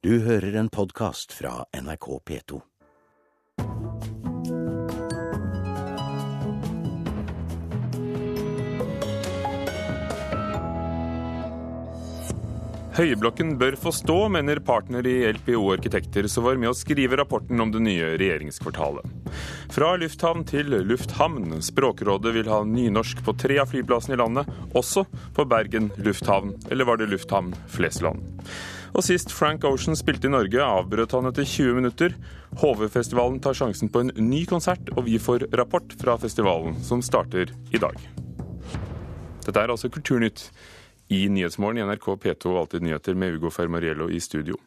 Du hører en podkast fra NRK P2. Høyblokken bør få stå, mener partner i LPO Arkitekter, som var med å skrive rapporten om det nye regjeringskvartalet. Fra lufthavn til lufthavn. Språkrådet vil ha nynorsk på tre av flyplassene i landet, også på Bergen lufthavn, eller var det lufthavn Flesland? Og sist Frank Ocean spilte i Norge, avbrøt han etter 20 minutter. HV-festivalen tar sjansen på en ny konsert, og vi får rapport fra festivalen, som starter i dag. Dette er altså Kulturnytt i Nyhetsmorgen i NRK P2 og Alltid nyheter med Ugo Fermariello i studio.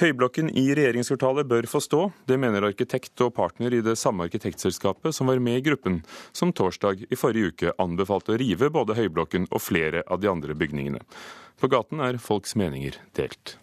Høyblokken i regjeringskvartalet bør få stå. Det mener arkitekt og partner i det samme arkitektselskapet som var med i gruppen, som torsdag i forrige uke anbefalte å rive både Høyblokken og flere av de andre bygningene. På gaten er folks meninger delt.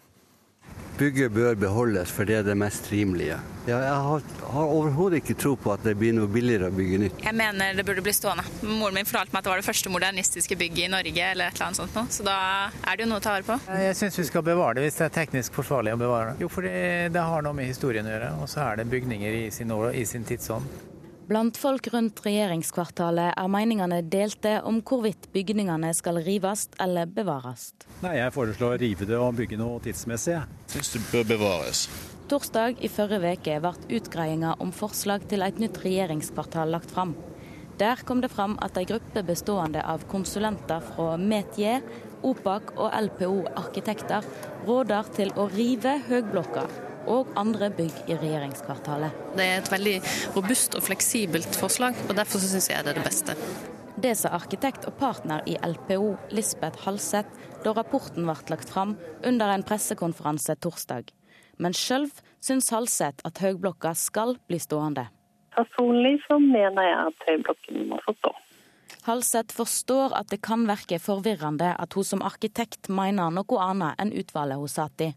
Bygget bør beholdes, for det er det mest rimelige. Ja, jeg har, har overhodet ikke tro på at det blir noe billigere å bygge nytt. Jeg mener det burde bli stående. Moren min fortalte meg at det var det første modernistiske bygget i Norge, eller et eller annet sånt noe. Så da er det jo noe å ta vare på. Jeg syns vi skal bevare det hvis det er teknisk forsvarlig å bevare det. Jo, for det har noe med historien å gjøre, og så er det bygninger i sin, i sin tidsånd. Blant folk rundt regjeringskvartalet er meningene delte om hvorvidt bygningene skal rives eller bevares. Nei, Jeg foreslår å rive det og bygge noe tidsmessig. Syns det bør bevares. Torsdag i forrige uke ble utgreiinga om forslag til et nytt regjeringskvartal lagt fram. Der kom det fram at ei gruppe bestående av konsulenter fra Metier, OPAK og LPO Arkitekter råder til å rive høgblokka og andre bygg i regjeringskvartalet. Det er et veldig robust og fleksibelt forslag, og derfor syns jeg det er det beste. Det sa arkitekt og partner i LPO, Lisbeth Halseth, da rapporten ble lagt fram under en pressekonferanse torsdag. Men sjøl syns Halseth at Høgblokka skal bli stående. Personlig så mener jeg at Høyblokken må få stå. Halseth forstår at det kan virke forvirrende at hun som arkitekt mener noe annet enn utvalget hun satt i,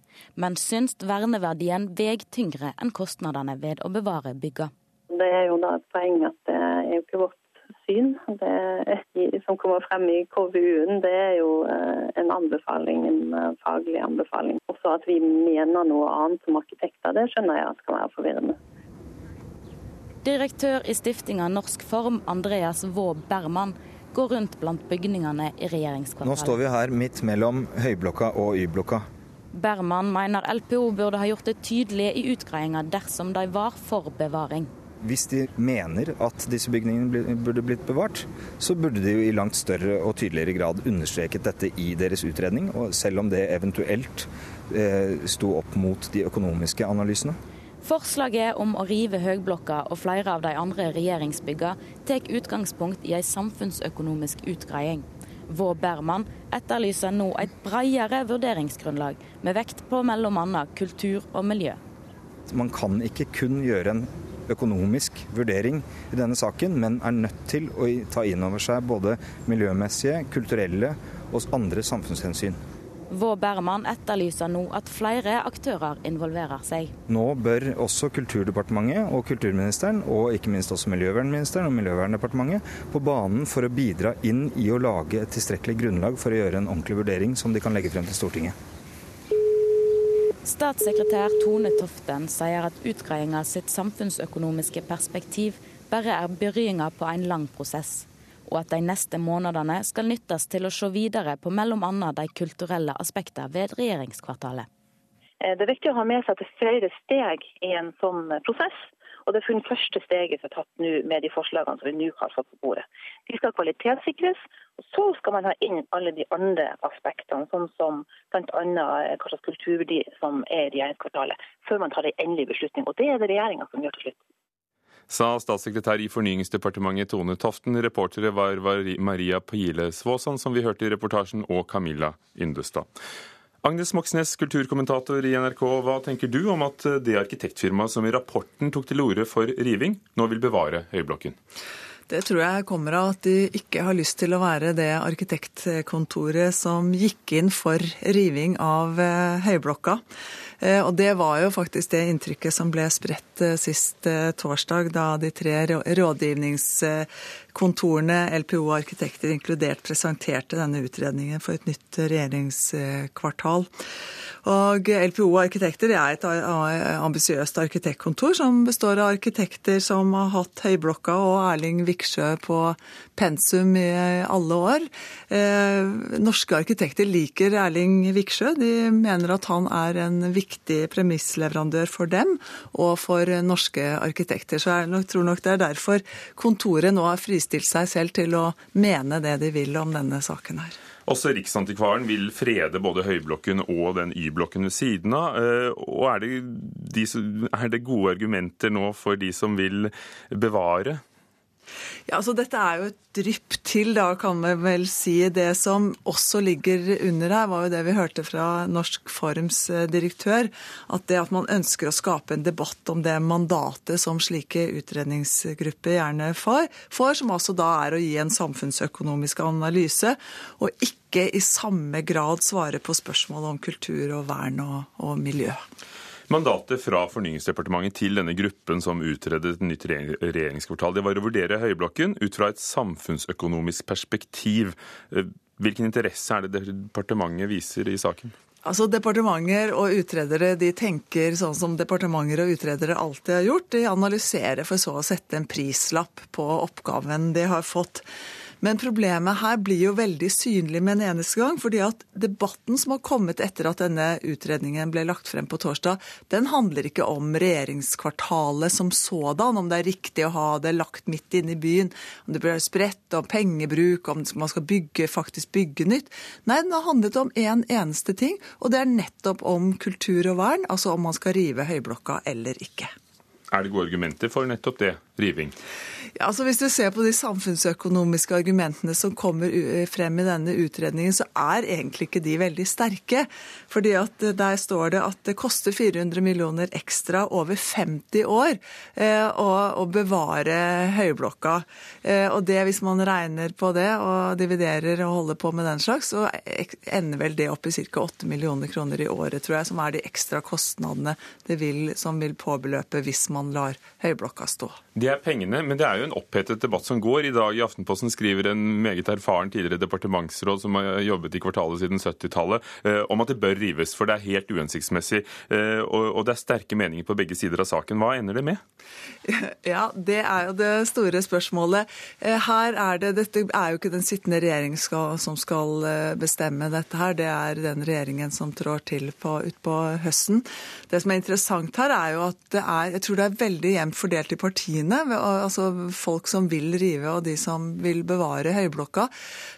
men syns verneverdien veier tyngre enn kostnadene ved å bevare bygga. Det er jo da et poeng at det er jo ikke vårt syn. Det som kommer frem i KVU-en, det er jo eh, en anbefaling, en eh, faglig anbefaling. Også at vi mener noe annet som arkitekter, det skjønner jeg at kan være forvirrende. Direktør i stiftinga Norsk Form, Andreas Vaa Berman, går rundt blant bygningene i regjeringskvartalet. Nå står vi her midt mellom Høyblokka og Y-blokka. Berman mener LPO burde ha gjort det tydelig i utgreiinga dersom de var for bevaring. Hvis de mener at disse bygningene burde blitt bevart, så burde de jo i langt større og tydeligere grad understreket dette i deres utredning, selv om det eventuelt eh, sto opp mot de økonomiske analysene. Forslaget om å rive Høgblokka og flere av de andre regjeringsbyggene tar utgangspunkt i en samfunnsøkonomisk utgreiing. Vår Berman etterlyser nå et bredere vurderingsgrunnlag, med vekt på bl.a. kultur og miljø. Man kan ikke kun gjøre en økonomisk vurdering i denne saken, men er nødt til å ta inn over seg både miljømessige, kulturelle og andre samfunnshensyn. Vår Berman etterlyser nå at flere aktører involverer seg. Nå bør også Kulturdepartementet og kulturministeren, og ikke minst også miljøvernministeren og Miljøverndepartementet, på banen for å bidra inn i å lage et tilstrekkelig grunnlag for å gjøre en ordentlig vurdering som de kan legge frem til Stortinget. Statssekretær Tone Toften sier at utgreiinga sitt samfunnsøkonomiske perspektiv bare er begynnelsen på en lang prosess og at de neste månedene skal nyttes til å se videre på bl.a. de kulturelle aspektene ved regjeringskvartalet. Eh, det er viktig å ha med seg at det er flere steg i en sånn prosess. Og Det er første steget som er tatt nå med de forslagene som vi nå har fått på bordet. De skal kvalitetssikres, og så skal man ha inn alle de andre aspektene, sånn som bl.a. Eh, hva slags kulturverdi som er i regjeringskvartalet, før man tar en endelig beslutning. Og Det er det regjeringa som gjør til slutt sa statssekretær i Fornyingsdepartementet Tone Toften. Reportere var Maria Pile Svåsand, som vi hørte i reportasjen, og Camilla Yndestad. Agnes Moxnes, kulturkommentator i NRK, hva tenker du om at det arkitektfirmaet som i rapporten tok til orde for riving, nå vil bevare Høyblokken? Det tror jeg kommer av at de ikke har lyst til å være det arkitektkontoret som gikk inn for riving av eh, Høyblokka. Eh, og det var jo faktisk det inntrykket som ble spredt eh, sist torsdag, da de tre rådgivningskontorene, LPO Arkitekter inkludert presenterte denne utredningen for et nytt regjeringskvartal. Og LPO Arkitekter er et ambisiøst arkitektkontor som består av arkitekter som har hatt Høyblokka og Erling Viksjø på pensum i alle år. Eh, norske arkitekter liker Erling Viksjø. De mener at han er en viktig premissleverandør for dem og for norske arkitekter. Så jeg tror nok det er derfor kontoret nå har fristilt seg selv til å mene det de vil om denne saken her. Også Riksantikvaren vil frede både Høyblokken og den Y-blokken ved siden av. Eh, og er det, de, er det gode argumenter nå for de som vil bevare? Ja, altså Dette er jo et drypp til, da kan vi vel si. Det som også ligger under her, var jo det vi hørte fra Norsk Forums eh, direktør. At det at man ønsker å skape en debatt om det mandatet som slike utredningsgrupper gjerne får som altså da er å gi en samfunnsøkonomisk analyse, og ikke i samme grad svare på spørsmål om kultur og vern og, og miljø. Mandatet fra Fornyingsdepartementet til denne gruppen som utredet et nytt regjeringskvartal, det var å vurdere Høyblokken ut fra et samfunnsøkonomisk perspektiv. Eh, hvilken interesse er det departementet viser i saken? Altså Departementer og utredere de tenker sånn som departementer og utredere alltid har gjort. De analyserer for så å sette en prislapp på oppgaven de har fått. Men problemet her blir jo veldig synlig med en eneste gang. fordi at debatten som har kommet etter at denne utredningen ble lagt frem på torsdag, den handler ikke om regjeringskvartalet som sådan, om det er riktig å ha det lagt midt inne i byen, om det blir spredt, om pengebruk, om man skal bygge, faktisk bygge nytt. Nei, den har handlet om én en eneste ting, og det er nettopp om kultur og vern, altså om man skal rive Høyblokka eller ikke. Er det gode argumenter for nettopp det, riving? Altså Hvis du ser på de samfunnsøkonomiske argumentene som kommer frem i denne utredningen, så er egentlig ikke de veldig sterke. Fordi at Der står det at det koster 400 millioner ekstra over 50 år eh, å, bevare Høyblokka. Eh, og det, hvis man regner på det og dividerer og holder på med den slags, så ender vel det opp i ca. 8 millioner kroner i året, tror jeg, som er de ekstra kostnadene vil, som vil påbeløpe hvis man lar Høyblokka stå. Det er pengene, men det er jo en opphetet debatt som går. I dag i Aftenposten skriver en meget erfaren tidligere departementsråd som har jobbet i kvartalet siden 70-tallet, eh, om at det bør rives, for det er helt uhensiktsmessig. Eh, og det er sterke meninger på begge sider av saken. Hva ender det med? Ja, det er jo det store spørsmålet. Eh, her er det, Dette er jo ikke den sittende regjering som skal bestemme dette her. Det er den regjeringen som trår til på, utpå høsten. Det som er interessant her, er jo at det er, jeg tror det er veldig jevnt fordelt i partiene, altså folk som vil rive og de som vil bevare Høyblokka.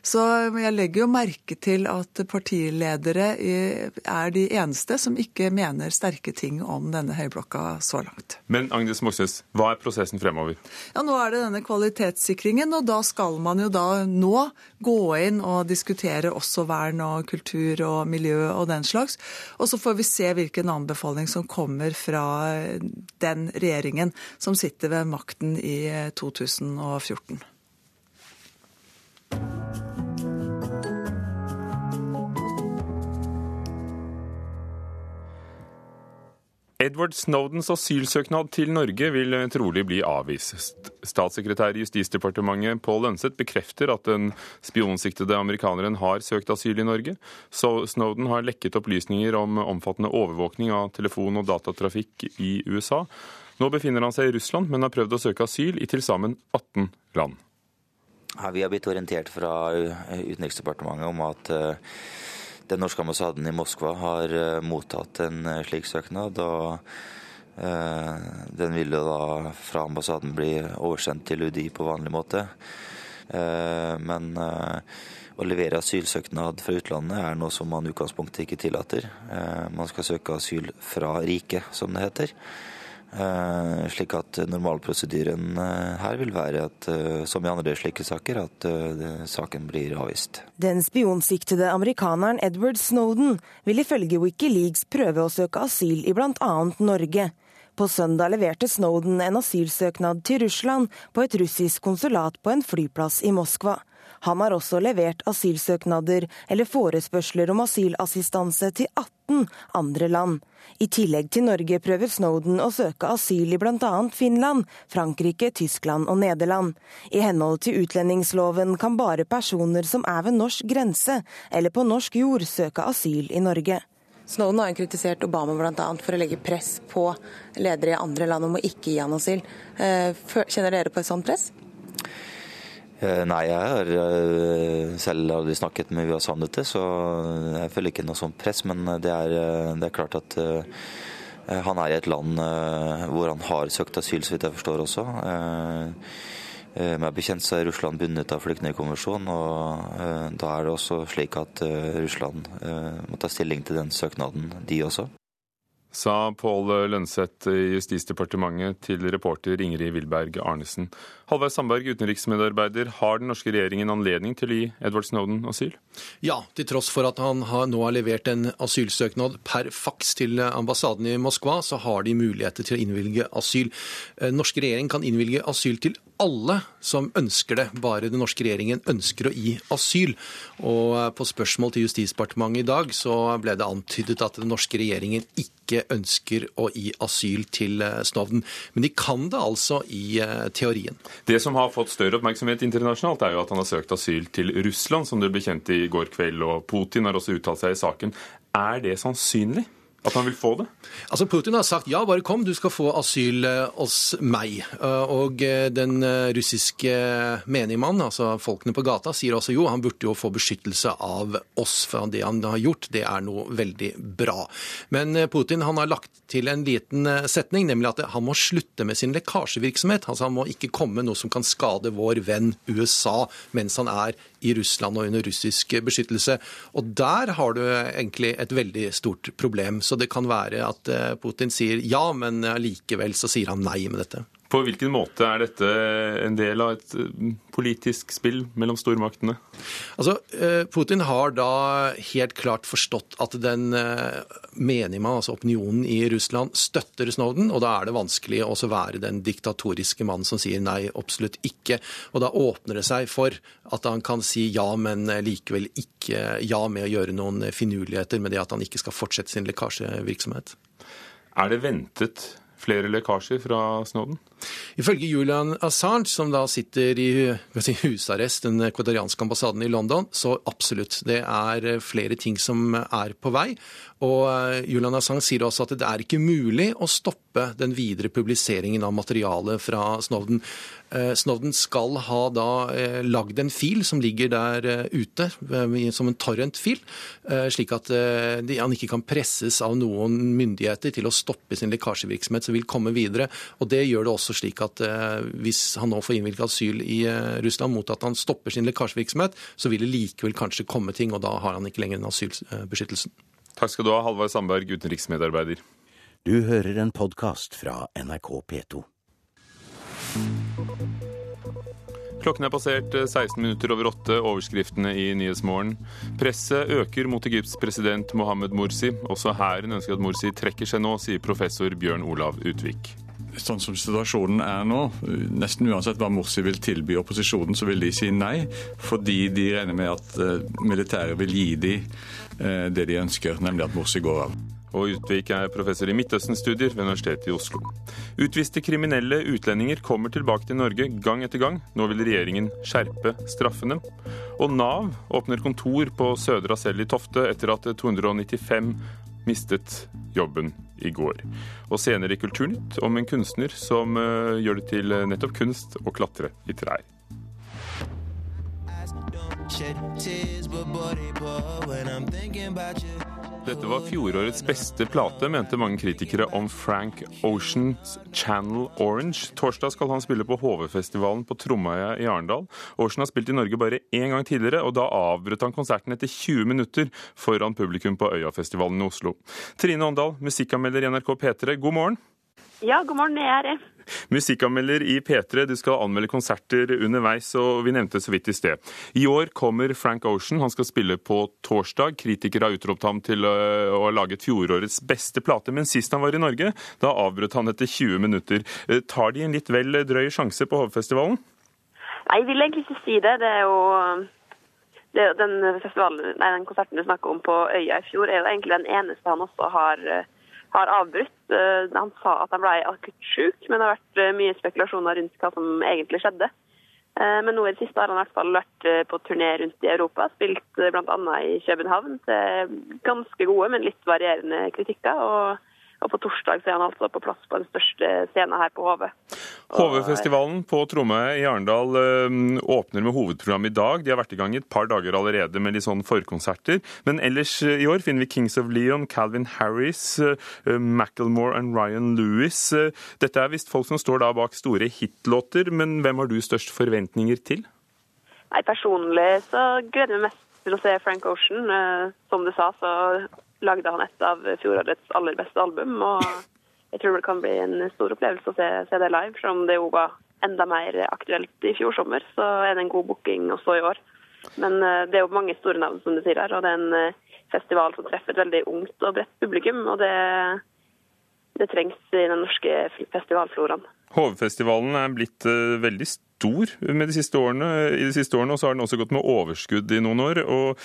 Så jeg legger jo merke til at partiledere er de eneste som ikke mener sterke ting om denne Høyblokka så langt. Men Agnes Moxnes, hva er prosessen fremover? Ja, Nå er det denne kvalitetssikringen, og da skal man jo da nå gå inn og diskutere også vern og kultur og miljø og den slags. Og så får vi se hvilken anbefaling som kommer fra den regjeringen som sitter ved makten i 2014. Edward Snowdens asylsøknad til Norge vil trolig bli avvist. Statssekretær i Justisdepartementet Pål Lønseth bekrefter at den spionsiktede amerikaneren har søkt asyl i Norge. Så Snowden har lekket opplysninger om omfattende overvåkning av telefon- og datatrafikk i USA. Nå befinner han seg i Russland, men har prøvd å søke asyl i til sammen 18 land. Ja, vi har blitt orientert fra Utenriksdepartementet om at eh, den norske ambassaden i Moskva har eh, mottatt en eh, slik søknad. og den jo da fra ambassaden bli oversendt til UDI på vanlig måte. Men å levere asylsøknad fra utlandet er noe som man i utgangspunktet ikke tillater. Man skal søke asyl fra riket, som det heter. Eh, slik at normalprosedyren eh, her vil være at, eh, som i andre slike saker, at saken blir avvist. Den spionsiktede amerikaneren Edward Snowden vil ifølge Wikileaks prøve å søke asyl i bl.a. Norge. På søndag leverte Snowden en asylsøknad til Russland på et russisk konsulat på en flyplass i Moskva. Han har også levert asylsøknader eller forespørsler om asylassistanse til 18 andre land. I tillegg til Norge prøver Snowden å søke asyl i bl.a. Finland, Frankrike, Tyskland og Nederland. I henhold til utlendingsloven kan bare personer som er ved norsk grense eller på norsk jord, søke asyl i Norge. Snowden har kritisert Obama bl.a. for å legge press på ledere i andre land om å ikke gi han asyl. Eh, kjenner dere på et sånt press? Eh, nei, jeg har eh, selv aldri snakket med USAs dette, så jeg føler ikke noe sånt press. Men det er, eh, det er klart at han er i et land hvor han har søkt asyl, så vidt jeg forstår også. Med bekjent så er Russland bundet av flyktningkonvensjonen, og da er det også slik at Russland må ta stilling til den søknaden, de også sa Pål Lønseth i Justisdepartementet til reporter Ingrid Wilberg Arnesen. Halvveis Sandberg, utenriksmedarbeider. Har den norske regjeringen anledning til å gi Edward Snowden asyl? Ja, til tross for at han har, nå har levert en asylsøknad per faks til ambassaden i Moskva, så har de muligheter til å innvilge asyl. Eh, norske regjering kan innvilge asyl til alle som ønsker det, bare den norske regjeringen ønsker å gi asyl. Og eh, på spørsmål til Justisdepartementet i dag så ble det antydet at den norske regjeringen ikke ønsker å gi asyl til Snovden. Snowden. Men de kan det altså i eh, teorien. Det som har fått større oppmerksomhet internasjonalt, er jo at han har søkt asyl til Russland, som det ble kjent i går kveld. Og Putin har også uttalt seg i saken. Er det sannsynlig? At han vil få det? Altså Putin har sagt ja, bare kom, du skal få asyl eh, hos meg. Eh, og eh, den russiske menigmannen, altså folkene på gata, sier også jo, han burde jo få beskyttelse av oss, for det han har gjort, det er noe veldig bra. Men Putin han har lagt til en liten setning, nemlig at han må slutte med sin lekkasjevirksomhet. Altså Han må ikke komme noe som kan skade vår venn USA mens han er i Russland og under russisk beskyttelse. Og der har du egentlig et veldig stort problem. Så det kan være at eh, Putin sier ja, men likevel så sier han nei med dette. På hvilken måte er dette en del av et eh, politisk spill mellom stormaktene? Altså, eh, Putin har da helt klart forstått at den menima, altså opinionen i Russland, støtter Snowden, og da er det vanskelig å være den diktatoriske mannen som sier nei, absolutt ikke. Og da åpner det seg for at han kan si ja, men likevel ikke ja med å gjøre noen finurligheter med det at han ikke skal fortsette sin lekkasjevirksomhet. Er det ventet flere lekkasjer fra Snowden? Ifølge Julian Assange, som da sitter i husarrest den ekvadorianske ambassaden i London, så absolutt. Det er flere ting som er på vei. Og eh, Julian Assange sier også at det er ikke mulig å stoppe den videre publiseringen av materialet fra. Snovden Snowden skal ha da eh, lagd en fil som ligger der ute, som en torrent-fil, slik at han ikke kan presses av noen myndigheter til å stoppe sin lekkasjevirksomhet som vil komme videre. Og Det gjør det også slik at hvis han nå får innvilget asyl i Russland mot at han stopper sin lekkasjevirksomhet, så vil det likevel kanskje komme ting, og da har han ikke lenger den asylbeskyttelsen. Takk skal du ha, Halvard Sandberg, utenriksmedarbeider. Du hører en podkast fra NRK P2. Klokken er passert 16 eh, minutter over åtte. Overskriftene i Nyhetsmorgen. Presset øker mot Egypts president Mohammed Morsi. Også hæren ønsker at Morsi trekker seg nå, sier professor Bjørn Olav Utvik. Sånn som situasjonen er nå, nesten uansett hva Morsi vil tilby opposisjonen, så vil de si nei, fordi de regner med at eh, militæret vil gi dem Eh, det de ønsker, nemlig at Morsi går av. Og Utvik er professor i Midtøsten-studier ved Universitetet i Oslo. Utviste kriminelle utlendinger kommer tilbake til Norge gang etter gang. Nå vil regjeringen skjerpe straffene. Og Nav åpner kontor på Sødra Asell i Tofte etter at 295 mistet jobben i går. Og senere i Kulturnytt om en kunstner som eh, gjør det til nettopp kunst å klatre i trær. Dette var fjorårets beste plate, mente mange kritikere om Frank Oceans Channel Orange. Torsdag skal han spille på HV-festivalen på Tromøya i Arendal. Ocean har spilt i Norge bare én gang tidligere, og da avbrøt han konserten etter 20 minutter foran publikum på Øyafestivalen i Oslo. Trine Åndal, musikkanmelder i NRK P3, god morgen. Ja, god morgen. Jeg er her. Musikkanmelder i P3, du skal anmelde konserter underveis, og vi nevnte så vidt i sted. I år kommer Frank Ocean. Han skal spille på torsdag. Kritikere har utropt ham til øh, å ha laget fjorårets beste plate, men sist han var i Norge, da avbrøt han etter 20 minutter. Eh, tar de en litt vel drøy sjanse på Hovefestivalen? Nei, jeg vil egentlig ikke si det. Det er jo det er den, nei, den konserten du snakker om på Øya i fjor, er jo egentlig den eneste han også har, har avbrutt. Eh, Han sa at han ble akutt syk, men det har vært eh, mye spekulasjoner rundt hva som egentlig skjedde. Eh, Men nå i det siste har han i hvert fall vært på turné rundt i Europa. Spilt bl.a. i København til ganske gode, men litt varierende kritikker. Og, og på torsdag så er han altså på plass på den største scenen her på HV. HV-festivalen på Tromøy i Arendal øh, åpner med hovedprogram i dag. De har vært i gang i et par dager allerede med litt sånn forkonserter. Men ellers øh, i år finner vi Kings of Leon, Calvin Harris, øh, Macclemore og Ryan Lewis. Dette er visst folk som står da bak store hitlåter, men hvem har du størst forventninger til? Nei, Personlig så gleder jeg meg mest til å se Frank Ocean. Eh, Som du sa, så lagde han et av fjorårets aller beste album. og Jeg tror det kan bli en stor opplevelse å se, se det live. Selv om det jo var enda mer aktuelt i fjor sommer, så er det en god booking også i år. Men eh, det er jo mange store navn, som du sier her, og det er en eh, festival som treffer et veldig ungt og bredt publikum. og det det trengs i den norske festivalfloraen. HV-festivalen er blitt eh, veldig stor de siste årene, i de siste årene, og så har den også gått med overskudd i noen år. og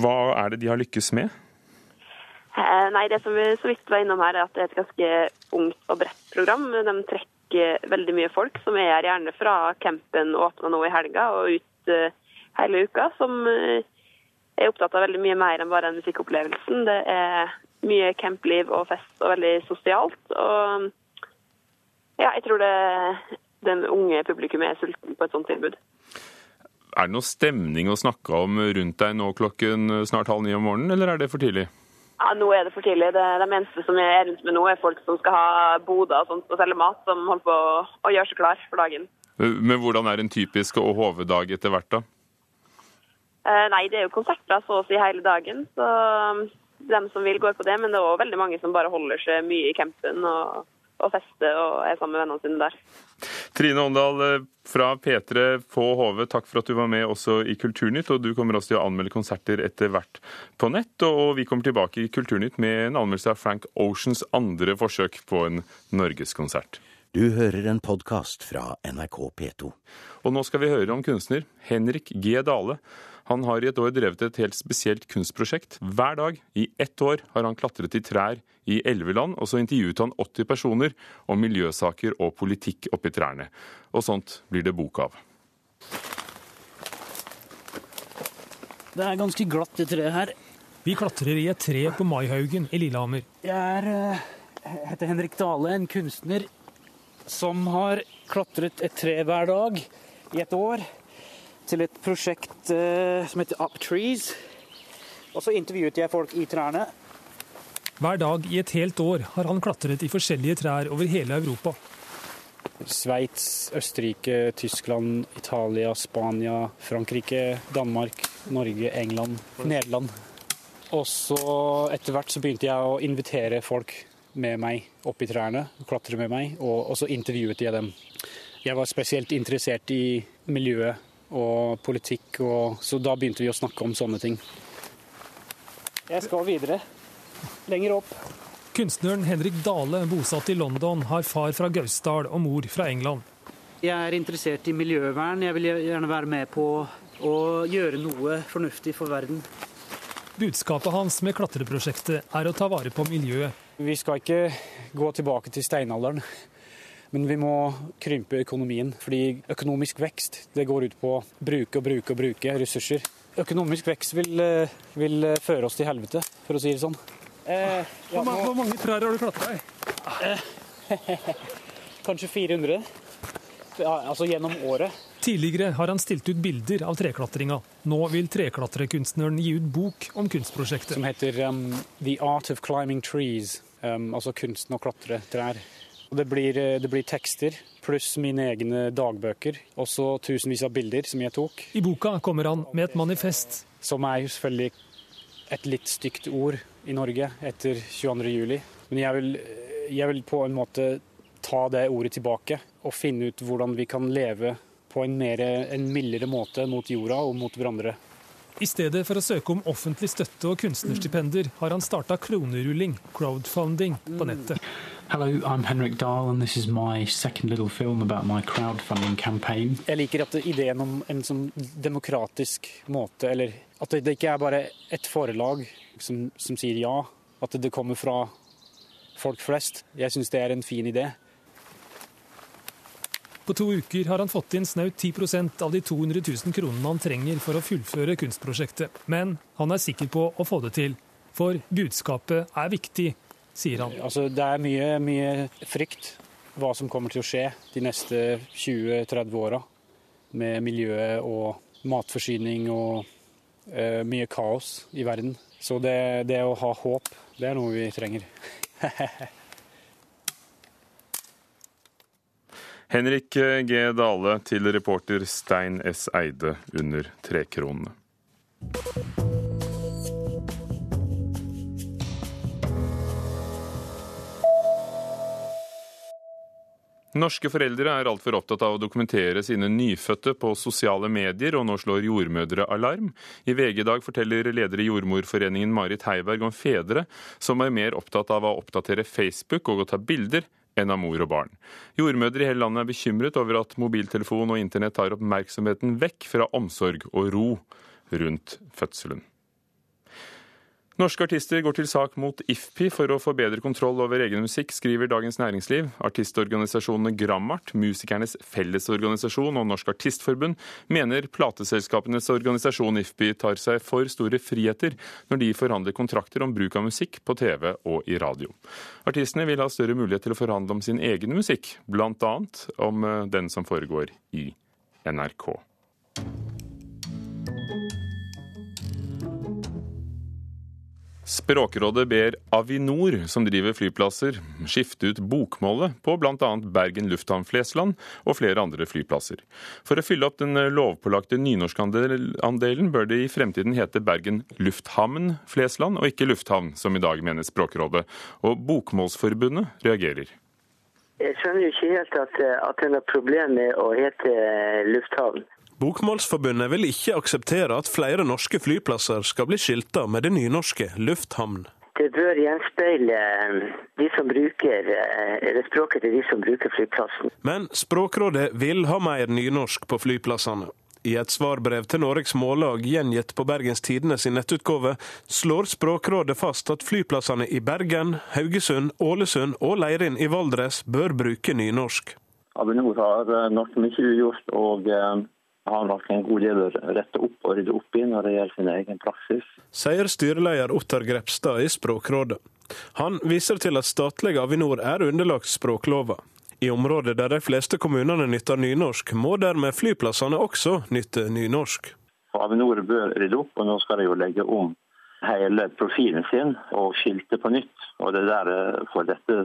Hva er det de har lykkes med? Eh, Nei, Det som vi så vidt var innom her, er at det er et ganske ungt og bredt program. De trekker veldig mye folk som er her gjerne fra campen åpna nå i helga og ut eh, hele uka, som eh, er opptatt av veldig mye mer enn bare den musikkopplevelsen. Det er mye campliv og fest og veldig sosialt. Og ja, jeg tror det den unge publikummet er sulten på et sånt tilbud. Er det noe stemning å snakke om rundt deg nå klokken snart halv ni om morgenen, eller er det for tidlig? Ja, Nå er det for tidlig. Det, de eneste som er rundt med nå, er folk som skal ha boder og sånt og selge mat, som holder på å, å gjøre seg klar for dagen. Men hvordan er en typisk HV-dag etter hvert, da? Eh, nei, det er jo konserter så å si hele dagen, så dem som vil, går på det. Men det er òg veldig mange som bare holder seg mye i campen og, og fester og er sammen med vennene sine der. Trine Åndal eh, fra P3 på HV, takk for at du var med også i Kulturnytt. Og du kommer også til å anmelde konserter etter hvert på nett. Og vi kommer tilbake i Kulturnytt med en anmeldelse av Frank Oceans andre forsøk på en norgeskonsert. Du hører en podkast fra NRK P2. Og nå skal vi høre om kunstner Henrik G. Dale. Han har i et år drevet et helt spesielt kunstprosjekt. Hver dag i ett år har han klatret i trær i elleve land, og så intervjuet han 80 personer om miljøsaker og politikk oppi trærne. Og sånt blir det bok av. Det er ganske glatt det treet her. Vi klatrer i et tre på Maihaugen i Lillehammer. Jeg er, eh, heter Henrik Dale, en kunstner som har klatret et tre hver dag i et år til et prosjekt eh, som heter Up Trees. Og så intervjuet jeg folk i trærne. Hver dag i et helt år har han klatret i forskjellige trær over hele Europa. Sveits, Østerrike, Tyskland, Italia, Spania, Frankrike, Danmark, Norge, England, Nederland. Og så etter hvert så begynte jeg å invitere folk med meg opp i trærne, klatre med meg, og, og så intervjuet jeg dem. Jeg var spesielt interessert i miljøet og politikk, og, så da begynte vi å snakke om sånne ting. Jeg skal videre. Lenger opp. Kunstneren Henrik Dale, bosatt i London, har far fra Gausdal og mor fra England. Jeg er interessert i miljøvern. Jeg vil gjerne være med på å gjøre noe fornuftig for verden. Budskapet hans med klatreprosjektet er å ta vare på miljøet. Vi skal ikke gå tilbake til steinalderen, men vi må krympe økonomien. Fordi økonomisk vekst det går ut på å bruke og bruke og bruke ressurser. Økonomisk vekst vil, eh, vil føre oss til helvete, for å si det sånn. Eh, Hvor, ma hvor mange trær har du klatra i? Eh, kanskje 400. Ja, altså gjennom året. Tidligere har han stilt ut bilder av treklatringa. Nå vil treklatrekunstneren gi ut bok om kunstprosjektet. Som heter um, The Art of Climbing Trees. Um, altså kunsten å klatre trær. Og det, blir, eh, det blir tekster pluss mine egne dagbøker. Også tusenvis av bilder som jeg tok. I boka kommer han med et manifest. Som er jo selvfølgelig et litt stygt ord i Norge etter 22. juli. Men jeg vil, jeg vil på en måte ta det ordet tilbake og finne ut hvordan vi kan leve på en, mer, en mildere måte mot jorda og mot hverandre. I stedet for å søke om offentlig støtte og kunstnerstipender, har han starta kronerulling, crowdfunding, på nettet. Hello, I'm Henrik Dahl, and this is my second little film about my crowdfunding campaign. Jeg liker at ideen om en sånn demokratisk måte, eller at det ikke er bare et forelag som, som sier ja, at det kommer fra folk flest. Jeg syns det er en fin idé. På to uker har han fått inn snaut 10% av de 200 000 kronene han trenger for å fullføre kunstprosjektet. Men han er sikker på å få det til. For budskapet er viktig, sier han. Altså, det er mye, mye frykt hva som kommer til å skje de neste 20-30 åra. Med miljøet og matforsyning og uh, mye kaos i verden. Så det, det å ha håp, det er noe vi trenger. Henrik G. Dale til reporter Stein S. Eide under trekronene. Norske foreldre er altfor opptatt av å dokumentere sine nyfødte på sosiale medier, og nå slår jordmødre alarm. I VG i dag forteller leder i Jordmorforeningen Marit Heiberg om fedre som er mer opptatt av å oppdatere Facebook og å ta bilder enn av mor og barn. Jordmødre i hele landet er bekymret over at mobiltelefon og internett tar oppmerksomheten vekk fra omsorg og ro rundt fødselen. Norske artister går til sak mot IFPI for å få bedre kontroll over egen musikk, skriver Dagens Næringsliv. Artistorganisasjonene Grammart, Musikernes Fellesorganisasjon og Norsk Artistforbund mener plateselskapenes organisasjon IFPI tar seg for store friheter når de forhandler kontrakter om bruk av musikk på TV og i radio. Artistene vil ha større mulighet til å forhandle om sin egen musikk, bl.a. om eh, den som foregår i NRK. Språkrådet ber Avinor, som driver flyplasser, skifte ut bokmålet på bl.a. Bergen lufthavn Flesland og flere andre flyplasser. For å fylle opp den lovpålagte nynorskandelen bør det i fremtiden hete Bergen lufthavn Flesland, og ikke lufthavn, som i dag mener Språkrådet. Og Bokmålsforbundet reagerer. Jeg skjønner jo ikke helt at, at det er noe problem med å hete lufthavn. Bokmålsforbundet vil ikke akseptere at flere norske flyplasser skal bli skilta med det nynorske lufthavn. Det bør gjenspeile eh, de som bruker, eh, eller språket til de som bruker flyplassen. Men Språkrådet vil ha mer nynorsk på flyplassene. I et svarbrev til Norges Mållag gjengitt på Bergens Tidende sin nettutgave, slår Språkrådet fast at flyplassene i Bergen, Haugesund, Ålesund og Leirin i Valdres bør bruke nynorsk. Avinor har eh, nok mye ugjort, og har nok en god del å rette opp og rydde opp i når det gjelder sin egen praksis. Sier styreleder Ottar Grepstad i Språkrådet. Han viser til at statlige Avinor er underlagt språklova. I områder der de fleste kommunene nytter nynorsk, må dermed flyplassene også nytte nynorsk. Avinor bør rydde opp, og nå skal de jo legge om hele profilen sin og skilte på nytt. Og det er derfor dette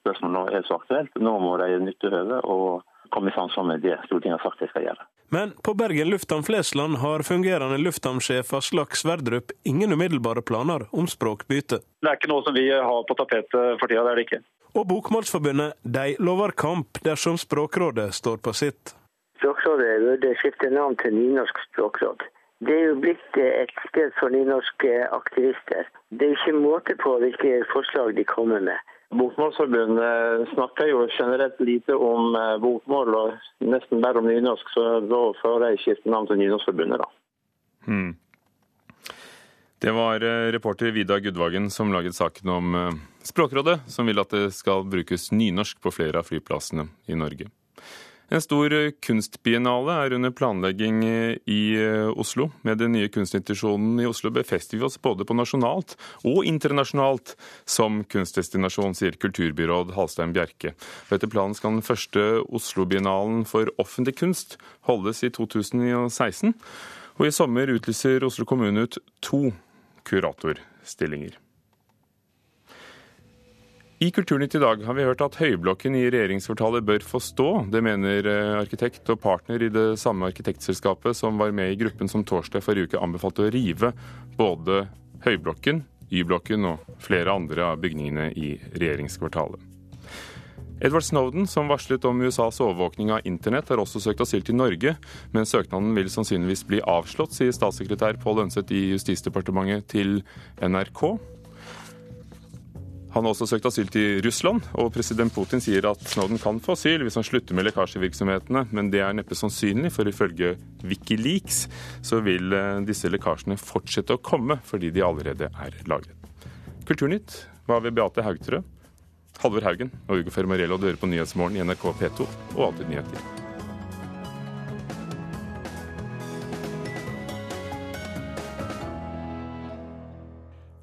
spørsmålet nå er så aktuelt. Nå må de nytte høvet og komme i samsvar med det Stortinget har sagt de skal gjøre. Men på Bergen lufthavn Flesland har fungerende lufthavnsjef Aslak Sverdrup ingen umiddelbare planer om språkbytte. Det er ikke noe som vi har på tapetet for tida, det er det ikke. Og Bokmålsforbundet de lover kamp dersom Språkrådet står på sitt. Språkrådet burde skifte navn til Nynorsk språkråd. Det er jo blitt et sted for nynorske aktivister. Det er ikke måte på hvilke forslag de kommer med. Bokmålsforbundet snakker jo generelt lite om eh, bokmål, og nesten bare om nynorsk, så da får jeg skifte navn til Nynorskforbundet, da. Hmm. Det var eh, reporter Vidar Gudvagen som laget saken om eh, Språkrådet, som vil at det skal brukes nynorsk på flere av flyplassene i Norge. En stor kunstbiennale er under planlegging i eh, Oslo. Med den nye kunstinstitusjonen i Oslo befester vi oss både på nasjonalt og internasjonalt som kunstdestinasjon, sier kulturbyråd Halstein Bjerke. etter planen skal den første Oslo-biennalen for offentlig kunst holdes i 2016. Og i sommer utlyser Oslo kommune ut to kuratorstillinger. I Kulturnytt i dag har vi hørt at høyblokken i regjeringskvartalet bør få stå. Det mener eh, arkitekt og partner i det samme arkitektselskapet som var med i gruppen som torsdag forrige uke anbefalte å rive både høyblokken, Y-blokken og flere andre av bygningene i regjeringskvartalet. Edward Snowden, som varslet om USAs overvåkning av internett, har også søkt asyl til Norge, men søknaden vil sannsynligvis bli avslått, sier statssekretær Pål Ønseth i Justisdepartementet til NRK. Han har også søkt asyl til Russland, og president Putin sier at Snowden kan få asyl hvis han slutter med lekkasjevirksomhetene, men det er neppe sannsynlig, for ifølge Wikileaks så vil eh, disse lekkasjene fortsette å komme fordi de allerede er lagret. Kulturnytt var ved Beate Haugtrø. Halvor Haugen og Ugo Fermarello dører på Nyhetsmorgen i NRK P2 og Alltid nyheter.